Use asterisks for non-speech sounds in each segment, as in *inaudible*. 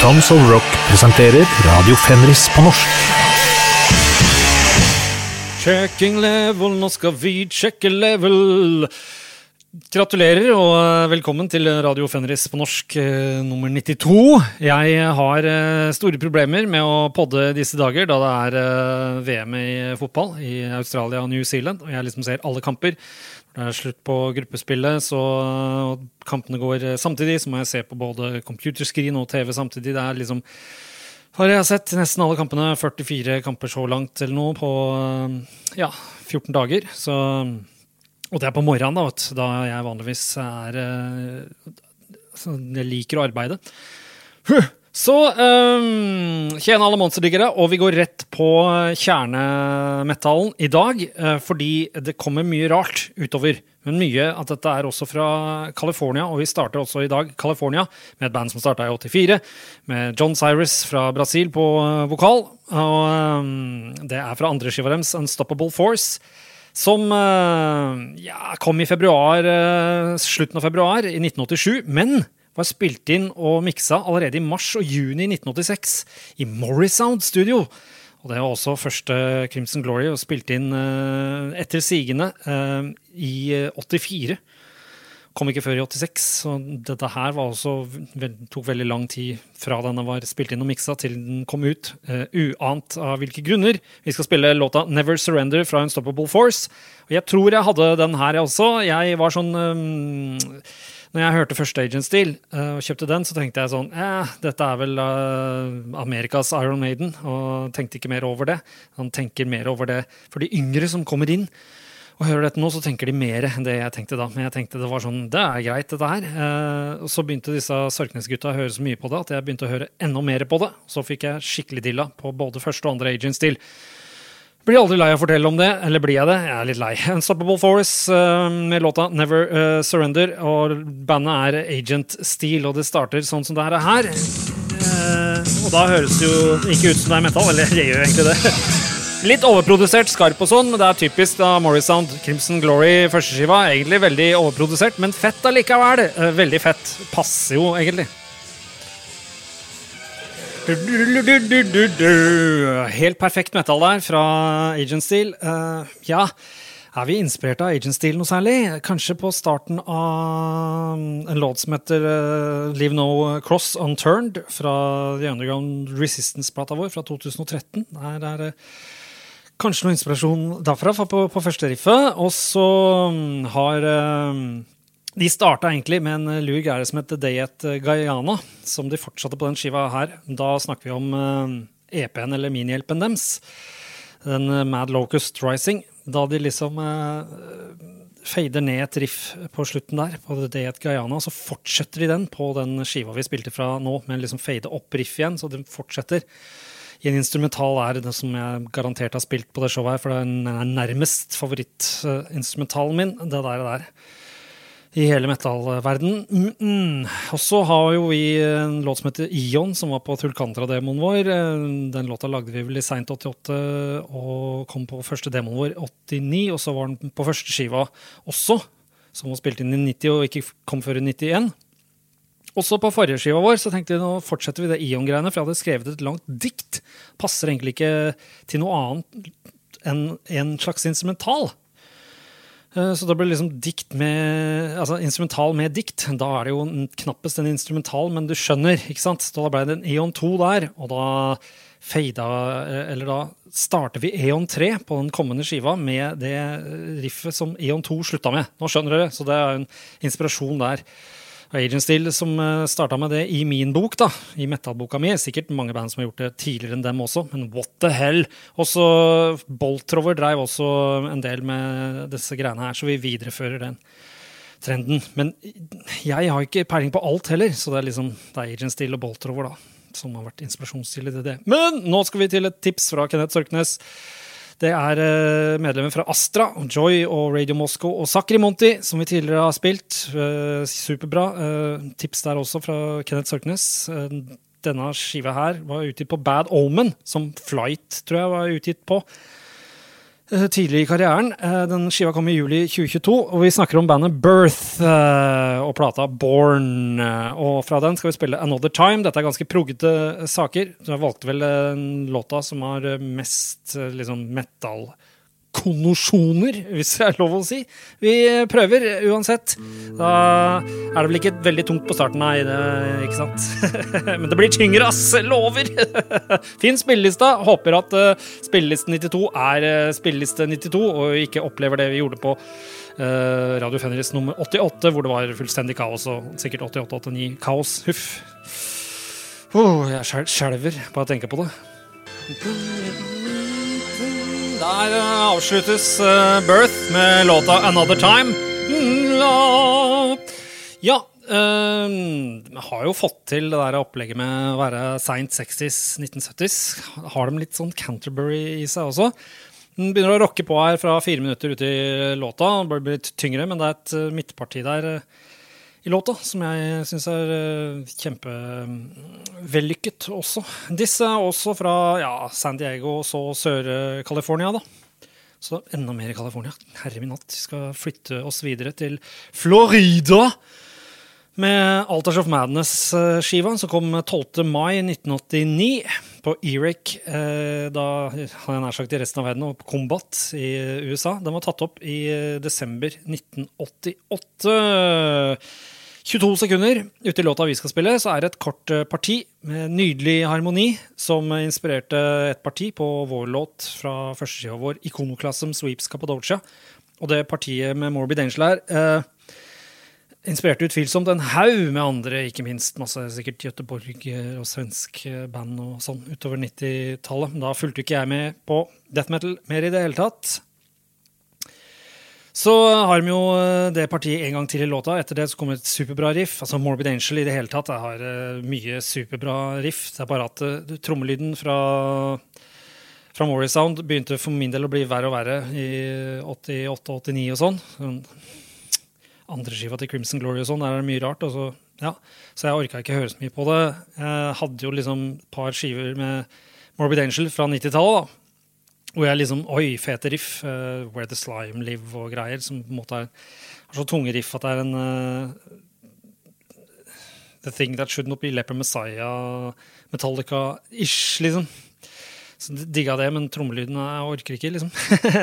Tons of Rock presenterer Radio Fenris på norsk. Checking level, nå skal vi sjekke level. Gratulerer og eh, velkommen til Radio Fenris på norsk eh, nummer 92. Jeg har eh, store problemer med å podde disse dager, da det er VM i fotball i Australia og New Zealand, og jeg liksom ser alle kamper. Det er slutt på gruppespillet, så kampene går eh, samtidig, så må jeg se på både computerscreen og TV samtidig. Det er liksom har jeg sett nesten alle kampene, 44 kamper så langt eller noe, på eh, ja, 14 dager. Så, og det er på morgenen, da, vet da jeg vanligvis er eh, så Jeg liker å arbeide. Huh. Så um, tjene alle monsterdiggere, og vi går rett på kjernemetallen i dag. eh, fordi det kommer mye rart utover. Men mye at dette er også fra California, og vi starter også i dag California med et band som starta i 84, med John Cyrus fra Brasil på eh, vokal. Og um, det er fra andre skiva deres, Unstoppable Force. Som uh, ja, kom i februar, uh, slutten av februar i 1987. Men var spilt inn og miksa allerede i mars og juni 1986 i Morrisound Studio. Og det var også første Crimson Glory og spilt inn eh, etter sigende eh, i eh, 84. Kom ikke før i 86, så dette her også, tok veldig lang tid fra denne var spilt inn og miksa til den kom ut, eh, uant av hvilke grunner. Vi skal spille låta Never Surrender fra Unstoppable Force. Og jeg tror jeg hadde den her jeg også. Jeg var sånn eh, når jeg hørte første Agent Steel uh, og kjøpte den, så tenkte jeg sånn eh, Dette er vel uh, Amerikas Iron Maiden, og tenkte ikke mer over det. Han tenker mer over det for de yngre som kommer inn og hører dette nå, så tenker de mer enn det jeg tenkte da. Men jeg tenkte det var sånn Det er greit, dette her. Uh, og så begynte disse Sørknes-gutta å høre så mye på det at jeg begynte å høre enda mer på det. Så fikk jeg skikkelig dilla på både første og andre Agent Steel. Blir aldri lei av å fortelle om det, eller blir jeg det? Jeg er litt lei. *laughs* Unstoppable Force uh, med låta Never uh, Surrender, og bandet er Agent Steel, og det starter sånn som det er her. Uh, og da høres det jo ikke ut som det er metal, eller *laughs* det gjør egentlig det. *laughs* Litt overprodusert, skarp og sånn, men det er typisk da Morrisound Crimson Glory førsteskiva. Egentlig veldig overprodusert, men fett allikevel. Veldig fett. Passer jo, egentlig. Helt perfekt metal der fra Agent Steel. Uh, ja, er vi inspirert av Agent Steel noe særlig? Kanskje på starten av en låt som heter uh, Leave No Cross Unturned fra The Underground Resistance-plata vår fra 2013. Der er det kanskje noe inspirasjon derfra på, på første riffet. Og så um, har uh, de starta egentlig med en lur greie som het Day at Guyana, som de fortsatte på den skiva her. Da snakker vi om EP-en eller minihjelpen deres. Den Mad Locust Rising. Da de liksom eh, fader ned et riff på slutten der, på Day at Guyana, så fortsetter de den på den skiva vi spilte fra nå, med liksom fade opp riff igjen, så den fortsetter. I en instrumental er det som jeg garantert har spilt på det showet her, for det er nærmest favorittinstrumentalen min, det der. der i hele metallverden. Mm. Og så har jo vi en låt som heter Ion, som var på Tulkantra-demoen vår. Den låta lagde vi vel i seint 88 og kom på første demoen vår 89. Og så var den på første skiva også, som var spilt inn i 90 og ikke kom før i 91. Også på forrige skiva vår så tenkte vi nå fortsetter vi det Ion-greiene, for jeg hadde skrevet et langt dikt. Passer egentlig ikke til noe annet enn en slags instrumental. Så da blir det liksom dikt med, altså instrumental med dikt. Da er det jo knappest en instrumental, men du skjønner. ikke sant? Da ble det en Eon 2 der, og da fada Eller da starter vi Eon 3 på den kommende skiva med det riffet som Eon 2 slutta med. Nå skjønner dere, så det er en inspirasjon der. Agent Steel som starta med det i min bok, da, i metallboka mi. Sikkert mange band som har gjort det tidligere enn dem også, men what the hell? Også Boltrover dreiv også en del med disse greiene her, så vi viderefører den trenden. Men jeg har ikke peiling på alt heller, så det er liksom det er Agent Steel og Boltrover da, som har vært inspirasjonskilde til det. Men nå skal vi til et tips fra Kenneth Sørknes. Det er medlemmer fra Astra, Joy og Radio Moscow og Sakri Monti, som vi tidligere har spilt. Superbra. Tips der også fra Kenneth Sørknes. Denne skiva her var utgitt på Bad Omen, som Flight tror jeg var utgitt på. Eh, tidlig i karrieren. Eh, Den skiva kom i juli 2022, og vi snakker om bandet Birth eh, og plata Born. Og fra den skal vi spille Another Time. Dette er ganske proggete saker. Så jeg valgte vel låta som har mest liksom metallkonnosjoner, hvis det er lov å si. Vi prøver uansett. Da er det vel ikke veldig tungt på starten, nei, det, ikke sant? *laughs* Men det blir tyngre, ass! Lover! *laughs* fin spillelista. Håper at spilleliste 92 er uh, spilleliste 92, og ikke opplever det vi gjorde på uh, Radio Fenris nummer 88, hvor det var fullstendig kaos, og sikkert 88-89 kaos. Huff. Oh, jeg skjelver bare av å tenke på det. Der uh, avsluttes uh, Birth med låta 'Another Time'. Ja, uh, vi har jo fått til det der opplegget med å være seint 60s, 1970s. Har de litt sånn Canterbury i seg også? Den begynner å rocke på her fra fire minutter ut i låta. Det blir litt tyngre, men det er et midtparti der i låta som jeg syns er uh, kjempevellykket også. Disse er også fra ja, San Diego og så Sør-California, da. Så enda mer i California. Herre min natt. Vi skal flytte oss videre til Florida. Med Alters of Madness-skiva, som kom 12. mai 1989 på E-Rec, eh, da hadde jeg nær sagt i resten av verden, og på Combat i USA. Den var tatt opp i eh, desember 1988. 22 sekunder ute i låta vi skal spille, så er det et kort eh, parti med nydelig harmoni som inspirerte et parti på vår låt fra førstesida vår, Ikonoklasm Sweeps Cappadocia. Og det partiet med Morbid Angel her inspirerte utvilsomt en haug med andre, ikke minst masse sikkert Göteborg og svensk band og sånn utover 90-tallet. Da fulgte ikke jeg med på death metal mer i det hele tatt. Så har de jo eh, det partiet en gang til i låta. Etter det så kommer et superbra riff. Altså Morbid Angel i det hele tatt. jeg har eh, mye superbra riff. Det er bare at eh, trommelyden fra fra Mori Sound begynte for min del å bli verre og verre i 88-89 og sånn. Andre skiva til Crimson Glory og sånn, der er det mye rart. Så, ja. så jeg orka ikke høre så mye på det. Jeg hadde jo liksom et par skiver med Morbid Angel fra 90-tallet. Hvor jeg liksom Oi, fete riff. Uh, Where the Slime Live og greier. Som på en måte er, er så tunge riff at det er en uh, The Thing That Should Not Be Leper Messiah, Metallica-ish, liksom. Så digga det, men trommelyden jeg orker ikke, liksom.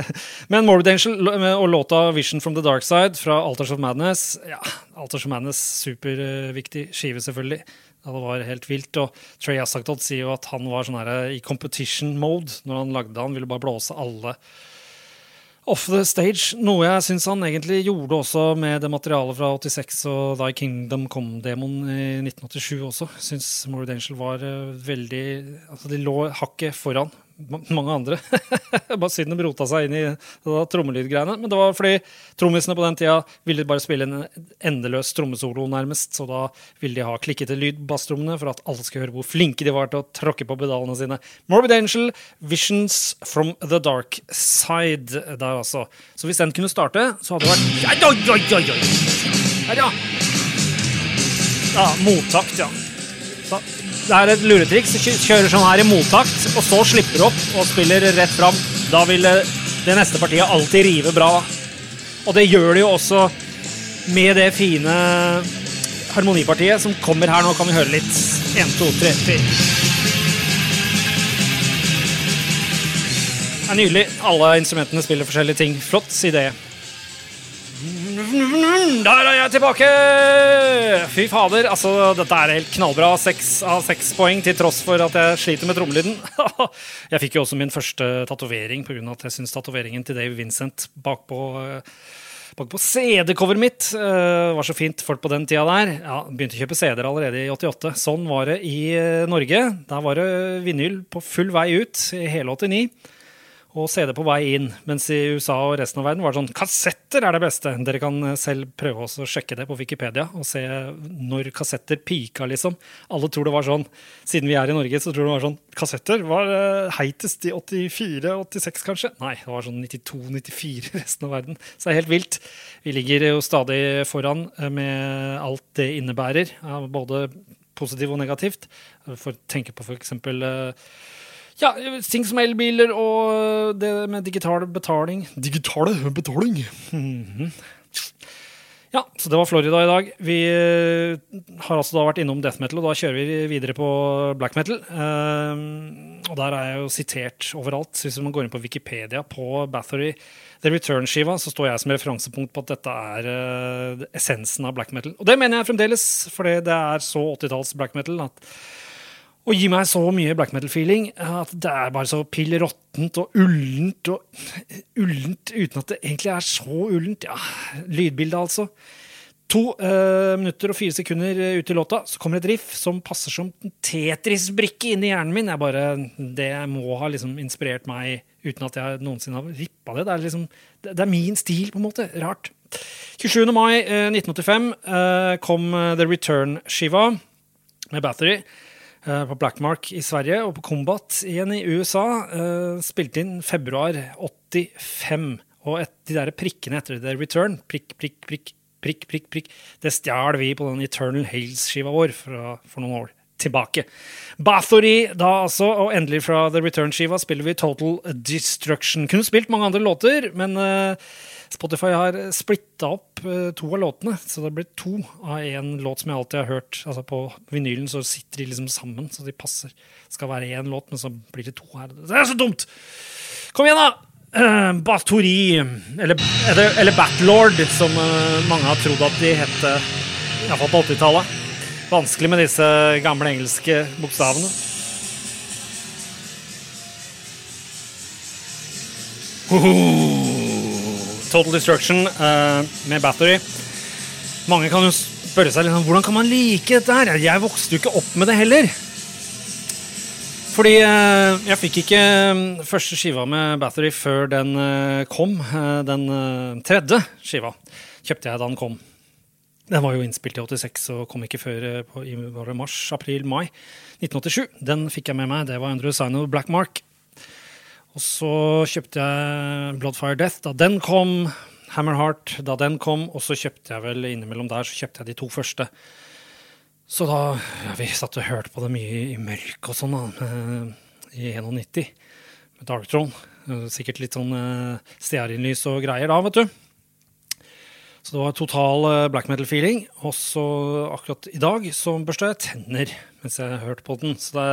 *laughs* men Morbid Angel og låta 'Vision from the Dark Side' fra Alters of Madness ja, Alters of Madness, superviktig skive, selvfølgelig. Ja, det var helt vilt. Og Trey Asaktold sier jo at han var sånn her i competition mode når han lagde. Han ville bare blåse alle off the stage. Noe jeg syns han egentlig gjorde også med det materialet fra 86 og Die Kingdom Come-demoen i 1987 også. Syns Morbid Angel var eh, veldig Altså, de lå hakket foran mange andre. *laughs* bare synd de rota seg inn i trommelydgreiene. Men det var fordi trommisene på den tida ville bare spille en endeløs trommesolo, nærmest. Så da ville de ha klikkete lyd på basstrommene for at alle skulle høre hvor flinke de var til å tråkke på pedalene sine. Morbid Angel, Visions from the Dark Side der, altså. Så hvis den kunne starte, så hadde det vært oi, oi, oi, oi. Her, ja. Ja, mottakt, ja. Så, det er et luretriks. Kjø- Kjører sånn her i mottakt, og så slipper opp og spiller rett fram. Da vil eh, det neste partiet alltid rive bra. Og det gjør det jo også med det fine harmonipartiet som kommer her nå. Kan vi høre litt. En, to, tre, fire. Det er nydelig. Alle instrumentene spiller forskjellige ting. Flott, si det. Der er jeg tilbake! Fy fader, altså dette er helt knallbra. Seks av seks poeng til tross for at jeg sliter med trommelyden. *laughs* jeg fikk jo også min første tatovering pga. at jeg syns tatoveringen til Dave Vincent bakpå bak CD-coveret mitt eh, var så fint folk på den tida der. Ja, Begynte å kjøpe CD-er allerede i 88. Sånn var det i eh, Norge. Der var det vinyl på full vei ut i hele 89 og CD på vei inn. Mens i USA og resten av verden var det sånn kassetter er det beste. Dere kan eh, selv prøve å sjekke det på Wikipedia og se når kassetter pika, liksom. Alle tror det var sånn, siden vi er i Norge, så tror de det var sånn Kassetter var uh, heitest i 84-86, kanskje? Nei, det var sånn 92-94 resten av verden. Så det er helt vilt. Vi ligger jo stadig foran eh, med alt det innebærer, både positivt og negativt. For å tenke på uh, Ja, ting som elbiler og det med digital betaling Digitale betaling! Mhm. Ja, så det var Florida i dag. Vi eh, har altså da vært innom death metal, og da kjører vi videre på black metal. Um, og der er jeg jo sitert overalt. Så hvis man går inn på Wikipedia på Bathory The Return-skiva, så står jeg som referansepunkt på at dette er uh, essensen av black metal. Og det mener jeg fremdeles, fordi det er så 80-talls black metal at og gir meg så mye black metal-feeling at det er bare så pill råttent og ullent og *laughs* ullent uten at det egentlig er så ullent. Ja, lydbildet, altså. To eh, minutter og fire sekunder ut i låta så kommer et riff som passer som en Tetris-brikke inn i hjernen min. Jeg bare, det må ha liksom inspirert meg uten at jeg noensinne har rippa det. Det er, liksom, det er min stil, på en måte. Rart. 27. mai eh, 1985 eh, kom The Return-skiva med Battery. Eh, på Blackmark i Sverige og på Combat igjen i USA. Uh, spilte inn februar 85. Og et, de der prikkene etter The Return, prikk, prikk, prikk, prikk, prikk, prikk, det stjal vi på den Eternal Hales-skiva vår for, for, noen år tilbake. Bathory da altså, og endelig fra The Return-skiva spiller vi Total Destruction. Kunne spilt mange andre låter, men uh, Spotify har splitta opp uh, to av låtene, så det blir to av én låt som jeg alltid har hørt. Altså På vinylen så sitter de liksom sammen, så de passer. Det skal være én låt, men så blir det to her. Det er så dumt! Kom igjen, da! Uh, Bathory, eller, eller, Batlord, som uh, mange har trodd at de het, iallfall på 80-tallet. Vanskelig med disse gamle engelske bokstavene. Total Destruction uh, med Battery. Mange kan jo spørre seg liksom, hvordan kan man like dette her? Jeg vokste jo ikke opp med det heller. Fordi uh, jeg fikk ikke um, første skiva med Battery før den uh, kom. den tredje skiva kjøpte jeg da den kom. Den var jo innspilt i 86 og kom ikke før på, i mars, april, mai 1987. Den fikk jeg med meg. Det var Andrew Sign of Black Mark. Og så kjøpte jeg Bloodfire Death da den kom. Hammerheart da den kom. Og så kjøpte jeg vel innimellom der så kjøpte jeg de to første. Så da ja, Vi satt og hørte på det mye i mørk og sånn da, i 91 med Dark Throne. Sikkert litt sånn uh, stearinlys og greier da, vet du. Så det var total eh, black metal-feeling. Og så akkurat i dag så børsta jeg tenner mens jeg hørte på den. Så det,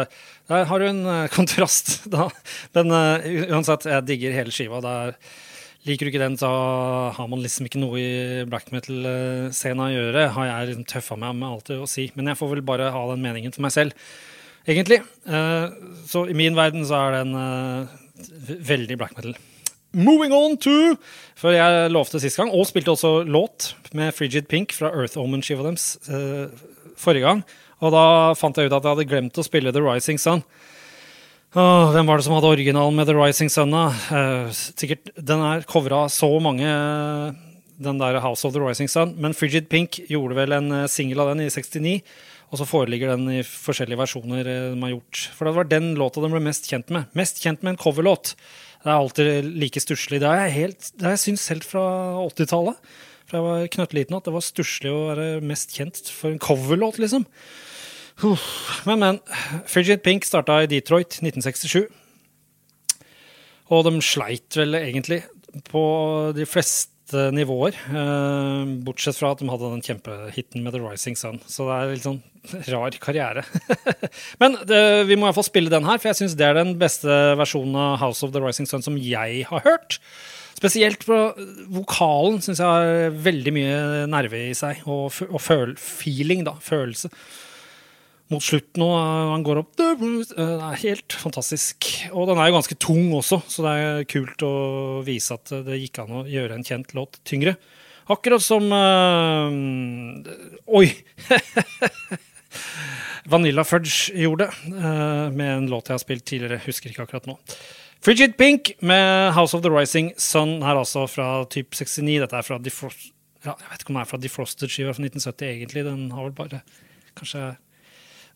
der har du en uh, kontrast, *laughs* da. Men uh, uansett, jeg digger hele skiva. Der liker du ikke den, så har man liksom ikke noe i black metal-scenen å gjøre, har jeg liksom tøffa meg med alt det å si. Men jeg får vel bare ha den meningen for meg selv, egentlig. Uh, så i min verden så er den veldig black metal. Moving on to For jeg lovte sist gang, og spilte også låt med Frigid Pink fra Earth Omen-skiva deres uh, forrige gang. Og da fant jeg ut at jeg hadde glemt å spille The Rising Sun. Åh, hvem var det som hadde originalen med The Rising Sun? da? Uh, sikkert, Den er covra så mange, den der House of the Rising Sun. Men Frigid Pink gjorde vel en uh, singel av den i 69. Og så foreligger den i forskjellige versjoner de har gjort. For det var den låta de ble mest kjent med. Mest kjent med en coverlåt. Det er alltid like stusslig. Det har jeg, jeg syntes helt fra 80-tallet. Fra jeg var knøttliten at det var stusslig å være mest kjent for en coverlåt, liksom. Men, men. Frigid Pink starta i Detroit 1967. Og de sleit vel egentlig på de fleste nivåer. Eh, bortsett fra at de hadde den kjempehiten med The Rising Sun. Så det er litt sånn *laughs* rar karriere. *laughs* Men det, vi må iallfall spille den her, for jeg syns det er den beste versjonen av House of the Rising Sun som jeg har hørt. Spesielt på vokalen syns jeg har veldig mye nerve i seg, og, og føl, feeling, da. Følelse mot slutten nå. han går opp Det er helt fantastisk. Og den er jo ganske tung også, så det er kult å vise at det gikk an å gjøre en kjent låt tyngre. Akkurat som øh, Oi! *laughs* Vanilla Fudge gjorde med en låt jeg har spilt tidligere. Husker ikke akkurat nå. Frigid Pink med House of the Rising Sun her altså fra type 69. Dette er fra Defrost... Ja, jeg vet ikke om det er fra Defrosted-skiva fra 1970 egentlig. Den har vel bare kanskje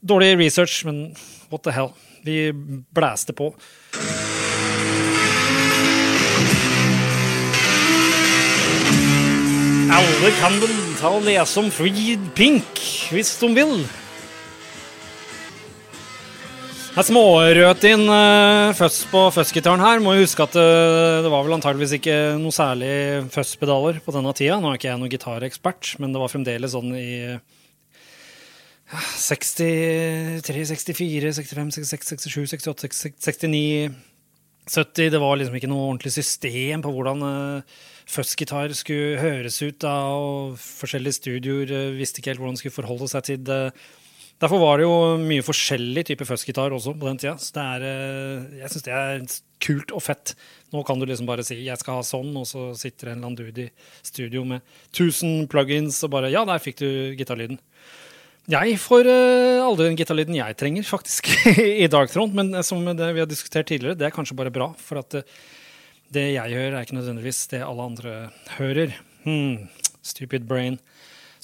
Dårlig research, men what the hell. Vi blæste på. Alle kan vel ta og lese om Freed Pink hvis de vil. Er smårøt inn uh, fuzz på fuzzgitaren her. Må jo huske at uh, det var vel antageligvis ikke noe særlig fuzzpedaler på denne tida. Nå er ikke jeg noen gitarekspert, men det var fremdeles sånn i 63, 64, 65, 66, 67, 68, 69 70. Det var liksom ikke noe ordentlig system på hvordan uh, fuzzgitar skulle høres ut. da, og Forskjellige studioer uh, visste ikke helt hvordan de skulle forholde seg til det. Derfor var det jo mye forskjellig type fuzzgitar også på den tida. Så det er, uh, jeg syns det er kult og fett. Nå kan du liksom bare si 'jeg skal ha sånn', og så sitter en eller annen dude i studio med 1000 plugins og bare 'ja, der fikk du gitarlyden'. Jeg får uh, aldri den gitarlyden jeg trenger, faktisk, *laughs* i Darkthrone. Men som det vi har diskutert tidligere, det er kanskje bare bra. For at uh, det jeg hører, er ikke nødvendigvis det alle andre hører. Hmm, stupid brain.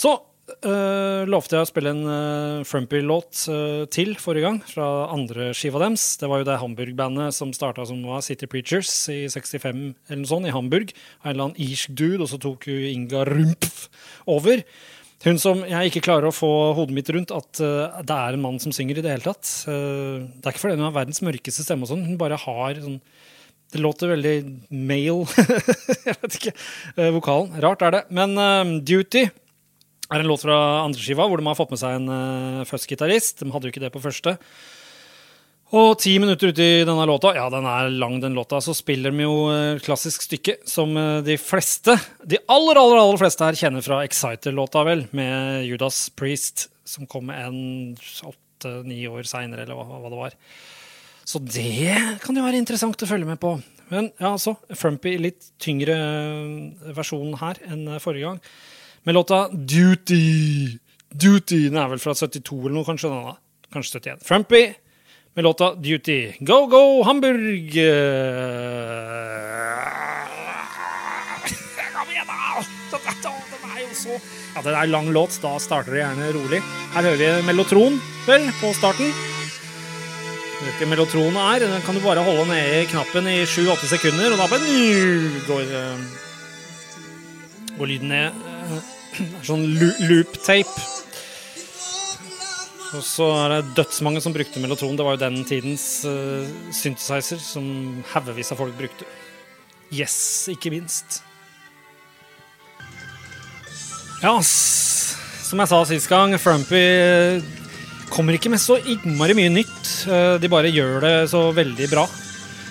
Så uh, lovte jeg å spille en uh, Frumpy-låt til forrige gang, fra andre skiva deres. Det var jo det Hamburg-bandet som starta som var City Preachers i 65 eller noe sånt, i Hamburg. En eller annen irsk dude, og så tok jo Inga Rumpf over. Hun som jeg ikke klarer å få hodet mitt rundt at uh, det er en mann som synger i det hele tatt. Uh, det er ikke fordi hun har verdens mørkeste stemme, og sånn, hun bare har sånn Det låter veldig male *laughs* Jeg vet ikke. Uh, vokalen. Rart er det. Men Duty er en låt fra andreskiva hvor de har fått med seg en uh, fuzzgitarist. De hadde jo ikke det på første. Og ti minutter ute i denne låta, ja, den er lang, den låta, så spiller de jo klassisk stykke som eh, de fleste, de aller, aller, aller fleste her kjenner fra Exciter-låta, vel, med Judas Priest, som kom en åtte-ni år seinere, eller hva, hva, det var. Så det kan jo være interessant å følge med på. Men ja, altså, Frumpy litt tyngre eh, versjonen her enn forrige gang. Med låta Duty. Duty. Den er vel fra 72 eller noe, kanskje? Denne. Kanskje 71. Frumpy med låta Duty. Go, go, Hamburg! *laughs* Kom igjen, da! Den er jo så Ja, det er lang låt. Da starter det gjerne rolig. Her hører vi mellotron, vel, på starten. Vet ikke mellotron er. Den kan du bare holde nede knappen i 7-8 sekunder, og da bare går, går lyden ned. *clears throat* Sånn loop-tape. Og så er det dødsmange som brukte mellotron. Det var jo den tidens uh, synthesizer som haugevis av folk brukte. Yes, ikke minst. Ja, som jeg sa sist gang, Frumpy eh, kommer ikke med så innmari mye nytt. Uh, de bare gjør det så veldig bra.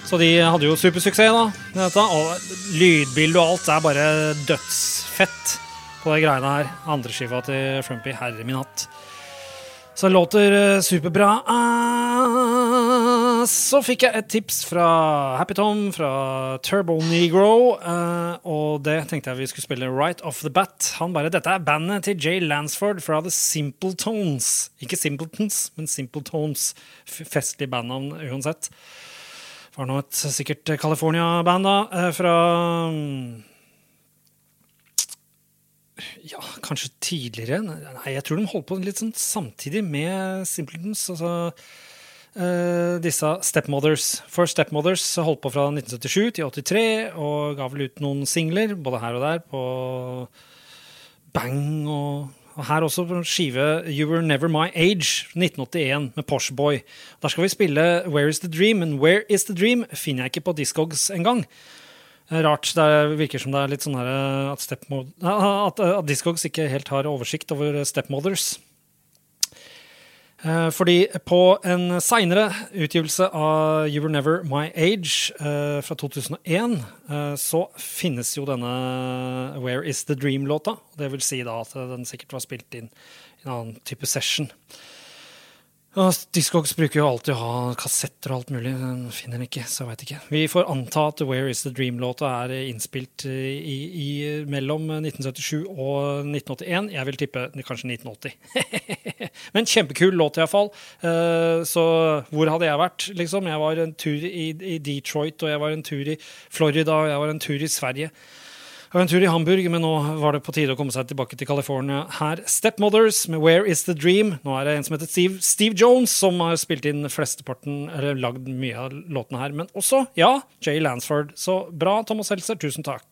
Så de hadde jo supersuksess, da. Dette. Og lydbilde og alt er bare dødsfett på de greiene her. Andreskiva til Frumpy, herre min hatt. Det låter eh, superbra. Ah, så fikk jeg et tips fra Happy Tom fra Turbo Negro. Uh, og det tenkte jeg vi skulle spille right off the bat. Han bare, Dette er bandet til Jay Lansford fra The Simple Tones. Ikke Simpletons, men Simple Tones. Festlig bandnavn uansett. Det var nå et sikkert California-band, da, uh, fra um, ja, kanskje tidligere. Nei, jeg tror de holdt på litt sånn samtidig med Simpletons. Altså, uh, disse Stepmothers. For Stepmothers holdt på fra 1977 til 83 og ga vel ut noen singler, både her og der, på Bang og, og her også på skive You Were Never My Age, 1981, med Poshboy. Der skal vi spille Where Is The Dream, men Where Is The Dream finner jeg ikke på Discogs engang. Rart. Det virker som det er litt sånn her eh, at, at, at Discogs ikke helt har oversikt over Stepmothers. Eh, fordi på en seinere utgivelse av You Were Never My Age eh, fra 2001, så finnes jo denne Where Is The Dream-låta. Det vil si da at den sikkert var spilt inn i en annen type session. Ja, Discogs bruker jo alltid å ha kassetter og alt mulig. Den finner den ikke, så veit ikke. Vi får anta at Where Is The Dream-låta er innspilt i, i, mellom 1977 og 1981. Jeg vil tippe kanskje 1980. *laughs* Men kjempekul låt, iallfall. Uh, så hvor hadde jeg vært, liksom? Jeg var en tur i, i Detroit, og jeg var en tur i Florida, og jeg var en tur i Sverige. Det var en tur i Hamburg, men nå var det på tide å komme seg tilbake til California her. Stepmothers med Where Is The Dream. Nå er det en som heter Steve, Steve Jones, som har spilt inn flesteparten, eller lagd mye av låtene her. Men også, ja, Jay Lansford. Så bra, Thomas Helser. Tusen takk.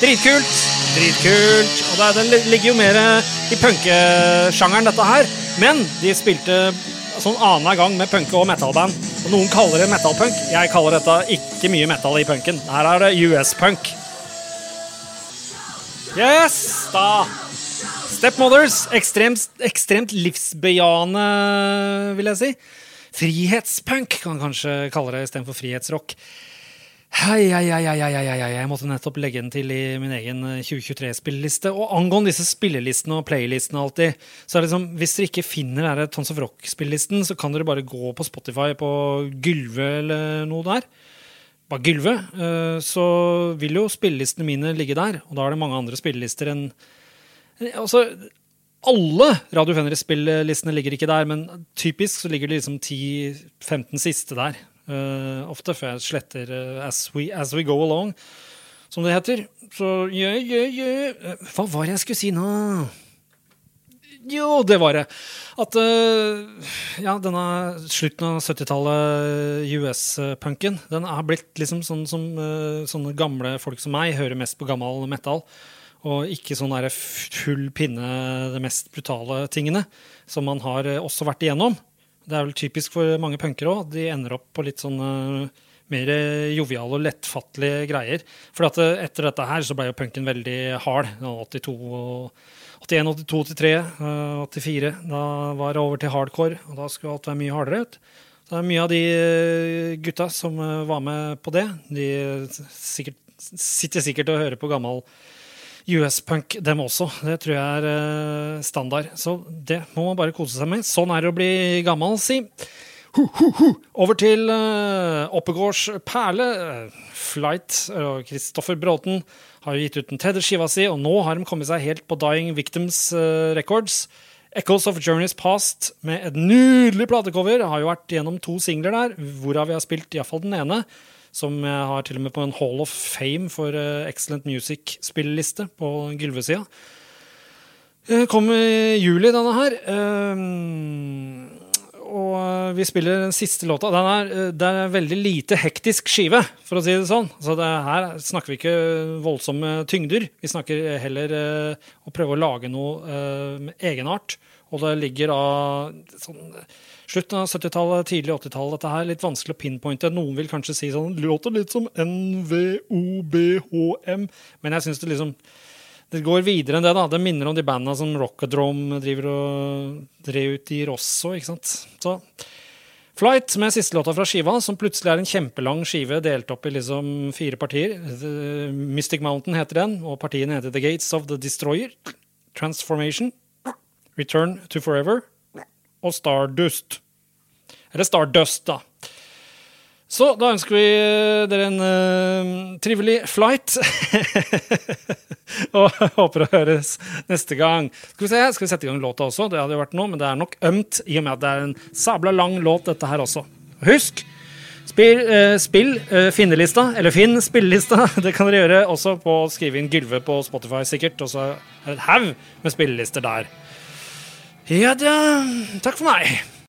Dritkult! Dritkult. Og det, det ligger jo mer i punkesjangeren, dette her. Men de spilte sånn annenhver gang med punke- og metalband. Og noen kaller det metalpunk. Jeg kaller dette ikke mye metal i punken. Her er det US-punk. Yes, da. Stepmothers. Ekstremt, ekstremt livsbejaende, vil jeg si. Frihetspunk kan man kanskje kalle det istedenfor frihetsrock. Hei, hei, hei, hei, hei, Jeg måtte nettopp legge den til i min egen 2023-spilleliste. Og angående disse spillelistene og playlistene alltid, så er det liksom, hvis dere ikke finner denne Tons of Rock-spillelisten, så kan dere bare gå på Spotify på Gylve eller noe der. Bare Gylve. Så vil jo spillelistene mine ligge der. Og da er det mange andre spillelister enn Altså, alle Radio Fenris-spillelistene ligger ikke der, men typisk så ligger de liksom 10-15 siste der. Uh, ofte, før jeg sletter uh, as, we, as, we, go along, som det heter. Så yeah, yeah, yeah. Hva var det jeg skulle si nå? Jo, det var det. At uh, ja, denne slutten av 70-tallet, US-punken, den er blitt liksom sånn som sånne gamle folk som meg hører mest på gammel metal. Og ikke sånn full pinne, de mest brutale tingene, som man har også vært igjennom. Det er vel typisk for mange punkere òg. De ender opp på litt sånn mer joviale og lettfattelige greier. For uh, etter dette her så ble jo punken veldig hard. 82 81, 82, 83, uh, 84. Da var det over til hardcore, og da skulle alt være mye hardere. ut. Så det er mye av de eh, gutta som var med på det. De sikkert, sitter sikkert og hører på gammel US-punk, dem også. Det tror jeg er standard. Så det må man bare kose seg med. Sånn er det å bli gammel, si. Over til uh, Oppegårds perle, uh, Flight. og Kristoffer Bråten har jo gitt ut den tredje skiva si, og nå har de kommet seg helt på Dying Victims Records. Echoes of Journeys Past med et nydelig platecover. Har jo vært gjennom to singler der, hvorav vi har spilt iallfall den ene som jeg har til og med på en Hall of Fame for uh, Excellent Music-spilleliste på Gylve-sida. Uh, kom i juli, denne her. Uh, og vi spiller den siste låta. Den er, det er veldig lite hektisk skive, for å si det sånn. Så det her snakker vi ikke voldsomme tyngder. Vi snakker heller å prøve å lage noe med egenart. Og det ligger da sånn Slutten av 70-tallet, tidlig 80-tallet. Dette her er litt vanskelig å pinpointe. Noen vil kanskje si sånn låter litt som NVOBHM, men jeg syns det liksom det går videre enn det. da. Det minner om de banda som Rockadrome driver og drev ut i Rosso. ikke sant? Så Flight med siste låta fra skiva, som plutselig er en kjempelang skive delt opp i liksom fire partier. Mystic Mountain heter den, og partiene heter The Gates of the Destroyer, Transformation, Return to Forever og Stardust. Eller Stardust, da. Så da ønsker vi dere en uh, trivelig flight. *laughs* og håper å høres neste gang. Skal vi se, skal vi sette i gang låta også? Det hadde jo vært noe, men det er nok ømt i og med at det er en sabla lang låt, dette her også. Husk, spill, uh, spill uh, finnelista, eller finn spillelista. *laughs* Det kan dere gjøre også på å skrive inn Gylve på Spotify, sikkert. Og så er det et haug med spillelister der. Ja da. Takk for meg.